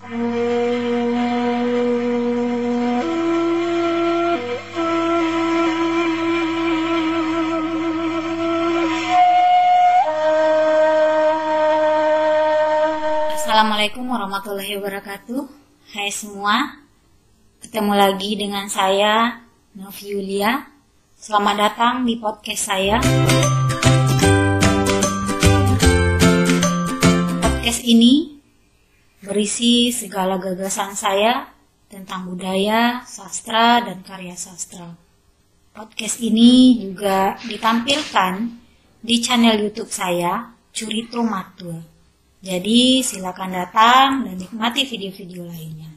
Assalamualaikum warahmatullahi wabarakatuh. Hai semua Ketemu lagi dengan saya Novi Yulia. Selamat datang di podcast saya. Podcast ini berisi segala gagasan saya tentang budaya, sastra, dan karya sastra. Podcast ini juga ditampilkan di channel YouTube saya, Curito Matua. Jadi silakan datang dan nikmati video-video lainnya.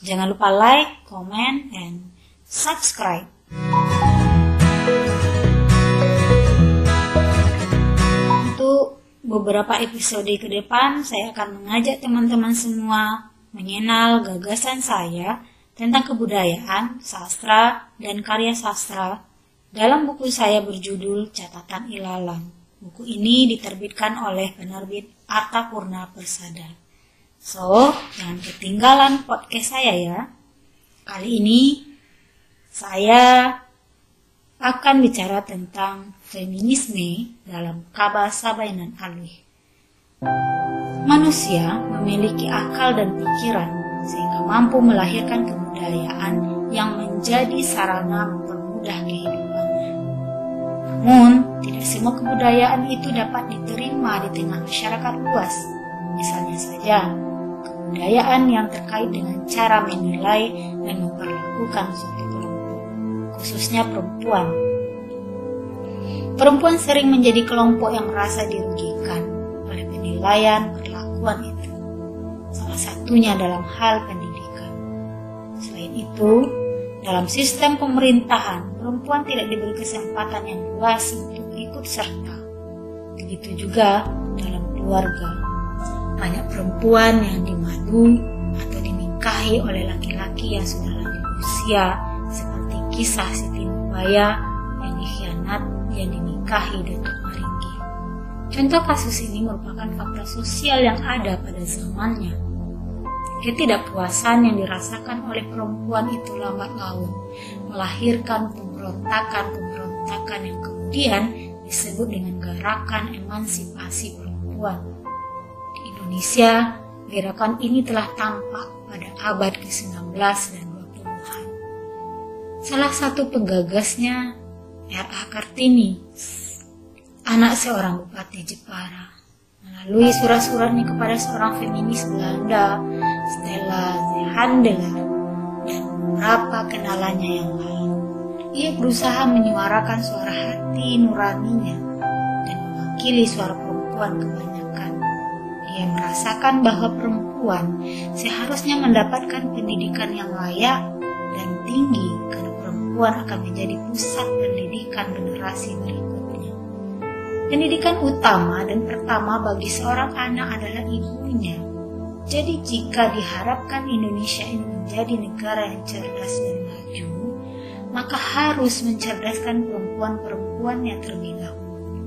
Jangan lupa like, comment, and subscribe. Beberapa episode ke depan, saya akan mengajak teman-teman semua mengenal gagasan saya tentang kebudayaan, sastra, dan karya sastra dalam buku saya berjudul Catatan Ilalang. Buku ini diterbitkan oleh penerbit Arta Purna Persada. So, jangan ketinggalan podcast saya ya. Kali ini saya akan bicara tentang feminisme dalam Kaba Sabainan Alwi. Manusia memiliki akal dan pikiran sehingga mampu melahirkan kebudayaan yang menjadi sarana mempermudah kehidupannya. Namun, tidak semua kebudayaan itu dapat diterima di tengah masyarakat luas. Misalnya saja, kebudayaan yang terkait dengan cara menilai dan memperlakukan suatu khususnya perempuan. Perempuan sering menjadi kelompok yang merasa dirugikan oleh penilaian perlakuan itu. Salah satunya dalam hal pendidikan. Selain itu, dalam sistem pemerintahan, perempuan tidak diberi kesempatan yang luas untuk ikut serta. Begitu juga dalam keluarga. Banyak perempuan yang dimadu atau dinikahi oleh laki-laki yang sudah lanjut usia, kisah Siti Nurbaya yang dikhianat yang dinikahi Datuk Maringgi. Contoh kasus ini merupakan fakta sosial yang ada pada zamannya Ketidakpuasan yang dirasakan oleh perempuan itu lambat laun melahirkan pemberontakan-pemberontakan yang kemudian disebut dengan gerakan emansipasi perempuan. Di Indonesia, gerakan ini telah tampak pada abad ke-19 dan 20-an. Salah satu penggagasnya R.A. Kartini, anak seorang bupati Jepara melalui surat-suratnya kepada seorang feminis Belanda, Stella Zehandeler, dan beberapa kenalannya yang lain. Ia berusaha menyuarakan suara hati nuraninya dan mewakili suara perempuan kebanyakan. Ia merasakan bahwa perempuan seharusnya mendapatkan pendidikan yang layak dan tinggi perempuan akan menjadi pusat pendidikan generasi berikutnya. Pendidikan utama dan pertama bagi seorang anak adalah ibunya. Jadi jika diharapkan Indonesia ini menjadi negara yang cerdas dan maju, maka harus mencerdaskan perempuan-perempuannya terlebih dahulu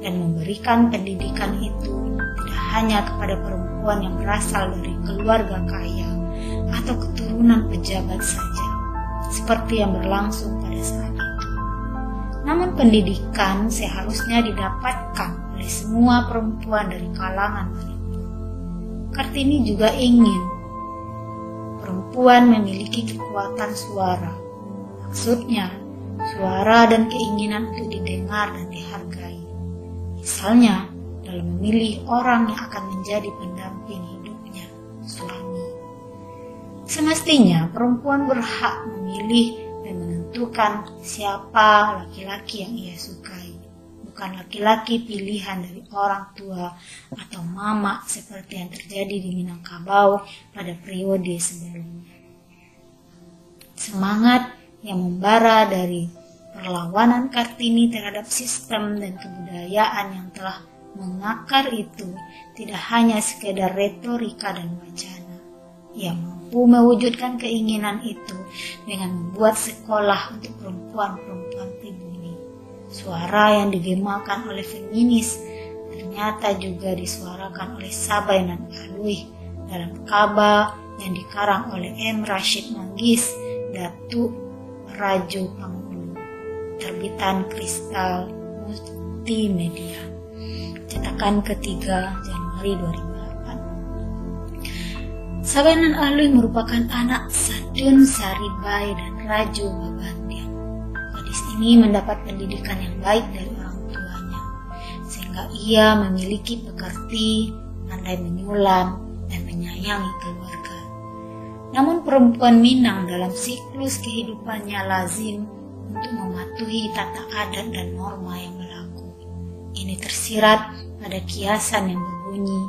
dan memberikan pendidikan itu tidak hanya kepada perempuan yang berasal dari keluarga kaya atau keturunan pejabat saja, seperti yang berlangsung pada saat itu. Namun pendidikan seharusnya didapatkan oleh semua perempuan dari kalangan mana pun. Kartini juga ingin perempuan memiliki kekuatan suara. Maksudnya, suara dan keinginan untuk didengar dan dihargai. Misalnya, dalam memilih orang yang akan menjadi pendamping. Semestinya perempuan berhak memilih dan menentukan siapa laki-laki yang ia sukai, bukan laki-laki pilihan dari orang tua atau mama seperti yang terjadi di Minangkabau pada periode sebelumnya. Semangat yang membara dari perlawanan Kartini terhadap sistem dan kebudayaan yang telah mengakar itu tidak hanya sekedar retorika dan wacana. Ia mampu mewujudkan keinginan itu dengan membuat sekolah untuk perempuan-perempuan pribumi. Suara yang digemakan oleh feminis ternyata juga disuarakan oleh Sabai dan Alwi dalam Kaba yang dikarang oleh M. Rashid Manggis, Datu Rajo Pangulu, terbitan Kristal Multimedia, cetakan ketiga Januari 2008. Sabanan Alwi merupakan anak Sadun Saribai dan Rajo Babandian. Gadis ini mendapat pendidikan yang baik dari orang tuanya, sehingga ia memiliki pekerti, pandai menyulam, dan menyayangi keluarga. Namun perempuan Minang dalam siklus kehidupannya lazim untuk mematuhi tata adat dan norma yang berlaku. Ini tersirat pada kiasan yang berbunyi,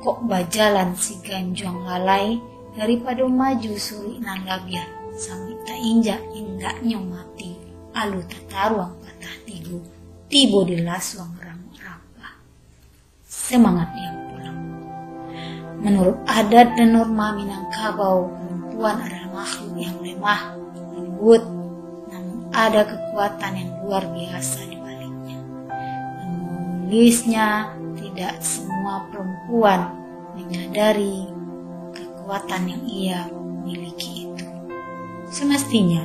kok bajalan si ganjuang lalai daripada maju suri nan labia sampai tak injak indaknya mati. Alu tataruang patah tigu. Tibo di laswang ramu rapa. Semangat yang pulang. Menurut adat dan norma Minangkabau perempuan adalah makhluk yang lemah, lembut, namun ada kekuatan yang luar biasa di baliknya. Menulisnya, tidak semua perempuan menyadari kekuatan yang ia miliki itu. Semestinya,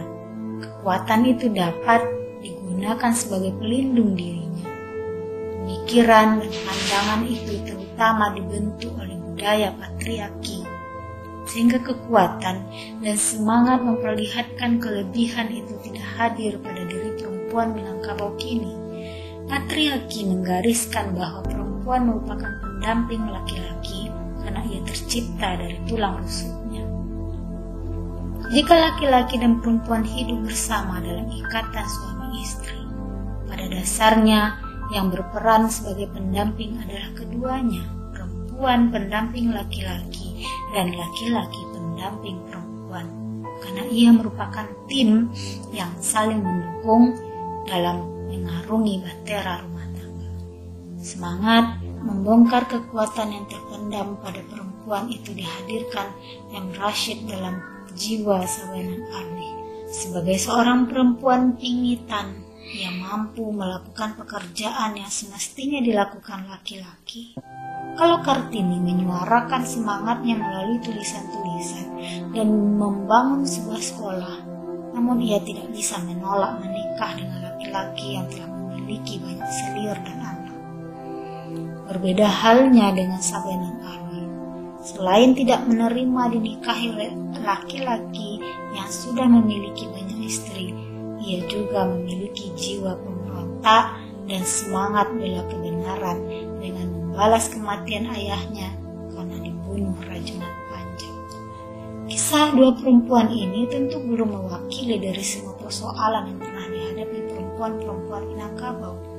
kekuatan itu dapat digunakan sebagai pelindung dirinya. Pemikiran dan pandangan itu terutama dibentuk oleh budaya patriarki sehingga kekuatan dan semangat memperlihatkan kelebihan itu tidak hadir pada diri perempuan Minangkabau kini. Patriarki menggariskan bahwa perempuan merupakan pendamping laki-laki karena ia tercipta dari tulang rusuknya. Jika laki-laki dan perempuan hidup bersama dalam ikatan suami istri, pada dasarnya yang berperan sebagai pendamping adalah keduanya, perempuan pendamping laki-laki dan laki-laki pendamping perempuan karena ia merupakan tim yang saling mendukung dalam mengarungi bahtera rumah. Semangat membongkar kekuatan yang terpendam pada perempuan itu dihadirkan yang Rashid dalam jiwa Sabanan Ardi. Sebagai seorang perempuan pingitan yang mampu melakukan pekerjaan yang semestinya dilakukan laki-laki. Kalau Kartini menyuarakan semangatnya melalui tulisan-tulisan dan membangun sebuah sekolah, namun ia tidak bisa menolak menikah dengan laki-laki yang telah memiliki banyak selir dan anak. Berbeda halnya dengan Sabenan Arwi. Selain tidak menerima dinikahi oleh laki-laki yang sudah memiliki banyak istri, ia juga memiliki jiwa pemberontak dan semangat bela kebenaran dengan membalas kematian ayahnya karena dibunuh rajunan panjang. Kisah dua perempuan ini tentu belum mewakili dari semua persoalan yang pernah dihadapi perempuan-perempuan Minangkabau.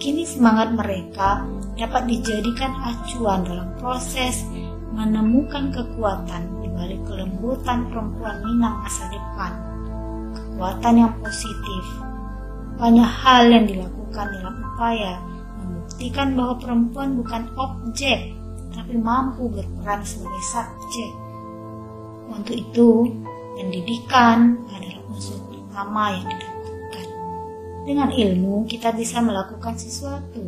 Kini semangat mereka dapat dijadikan acuan dalam proses menemukan kekuatan di balik kelembutan perempuan Minang masa depan. Kekuatan yang positif. Banyak hal yang dilakukan dalam upaya membuktikan bahwa perempuan bukan objek, tapi mampu berperan sebagai subjek. Untuk itu, pendidikan adalah unsur utama yang dilakukan. Dengan ilmu, kita bisa melakukan sesuatu.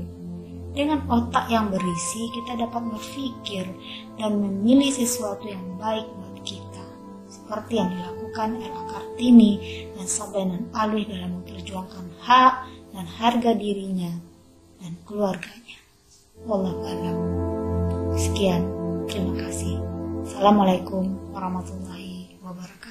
Dengan otak yang berisi, kita dapat berpikir dan memilih sesuatu yang baik buat kita. Seperti yang dilakukan Ella Kartini dan Sabenan Alwi dalam memperjuangkan hak dan harga dirinya dan keluarganya. Wallahu a'lam. Sekian, terima kasih. Assalamualaikum warahmatullahi wabarakatuh.